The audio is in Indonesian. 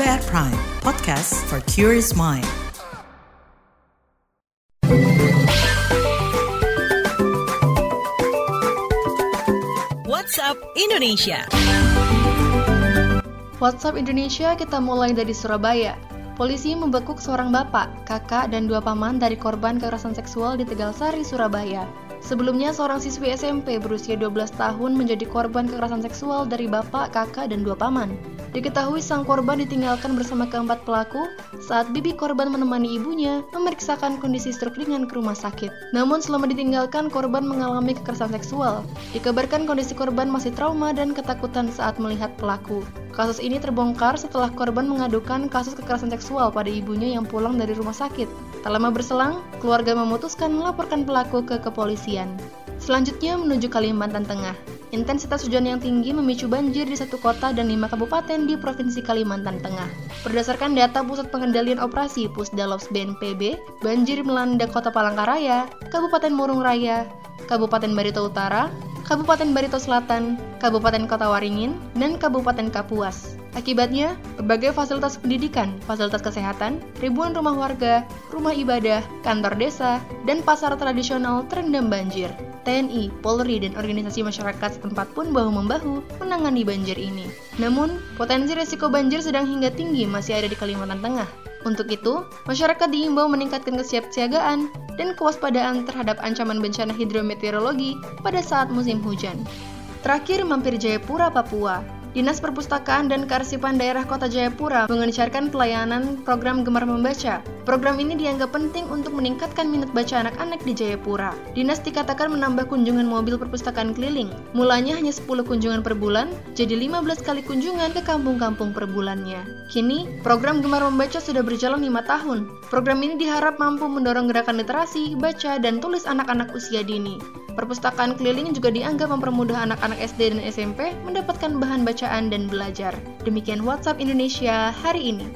At Prime, podcast for curious mind. WhatsApp Indonesia. WhatsApp Indonesia kita mulai dari Surabaya. Polisi membekuk seorang bapak, kakak, dan dua paman dari korban kekerasan seksual di Tegalsari, Surabaya. Sebelumnya, seorang siswi SMP berusia 12 tahun menjadi korban kekerasan seksual dari bapak, kakak, dan dua paman. Diketahui sang korban ditinggalkan bersama keempat pelaku saat bibi korban menemani ibunya memeriksakan kondisi stroke ringan ke rumah sakit. Namun selama ditinggalkan, korban mengalami kekerasan seksual. Dikabarkan kondisi korban masih trauma dan ketakutan saat melihat pelaku. Kasus ini terbongkar setelah korban mengadukan kasus kekerasan seksual pada ibunya yang pulang dari rumah sakit. Tak lama berselang, keluarga memutuskan melaporkan pelaku ke kepolisian. Selanjutnya menuju Kalimantan Tengah. Intensitas hujan yang tinggi memicu banjir di satu kota dan lima kabupaten di Provinsi Kalimantan Tengah. Berdasarkan data Pusat Pengendalian Operasi Pusdalos BNPB, banjir melanda Kota Palangkaraya, Kabupaten Murung Raya, Kabupaten Barito Utara, Kabupaten Barito Selatan, Kabupaten Kota Waringin, dan Kabupaten Kapuas. Akibatnya, berbagai fasilitas pendidikan, fasilitas kesehatan, ribuan rumah warga, rumah ibadah, kantor desa, dan pasar tradisional terendam banjir. TNI, Polri, dan organisasi masyarakat setempat pun bahu-membahu menangani banjir ini. Namun, potensi risiko banjir sedang hingga tinggi masih ada di Kalimantan Tengah. Untuk itu, masyarakat diimbau meningkatkan kesiapsiagaan dan kewaspadaan terhadap ancaman bencana hidrometeorologi pada saat musim hujan. Terakhir, mampir Jayapura, Papua. Dinas Perpustakaan dan Kearsipan Daerah Kota Jayapura mengencarkan pelayanan program Gemar Membaca. Program ini dianggap penting untuk meningkatkan minat baca anak-anak di Jayapura. Dinas dikatakan menambah kunjungan mobil perpustakaan keliling. Mulanya hanya 10 kunjungan per bulan, jadi 15 kali kunjungan ke kampung-kampung per bulannya. Kini, program Gemar Membaca sudah berjalan 5 tahun. Program ini diharap mampu mendorong gerakan literasi, baca, dan tulis anak-anak usia dini. Perpustakaan keliling juga dianggap mempermudah anak-anak SD dan SMP mendapatkan bahan bacaan dan belajar. Demikian WhatsApp Indonesia hari ini.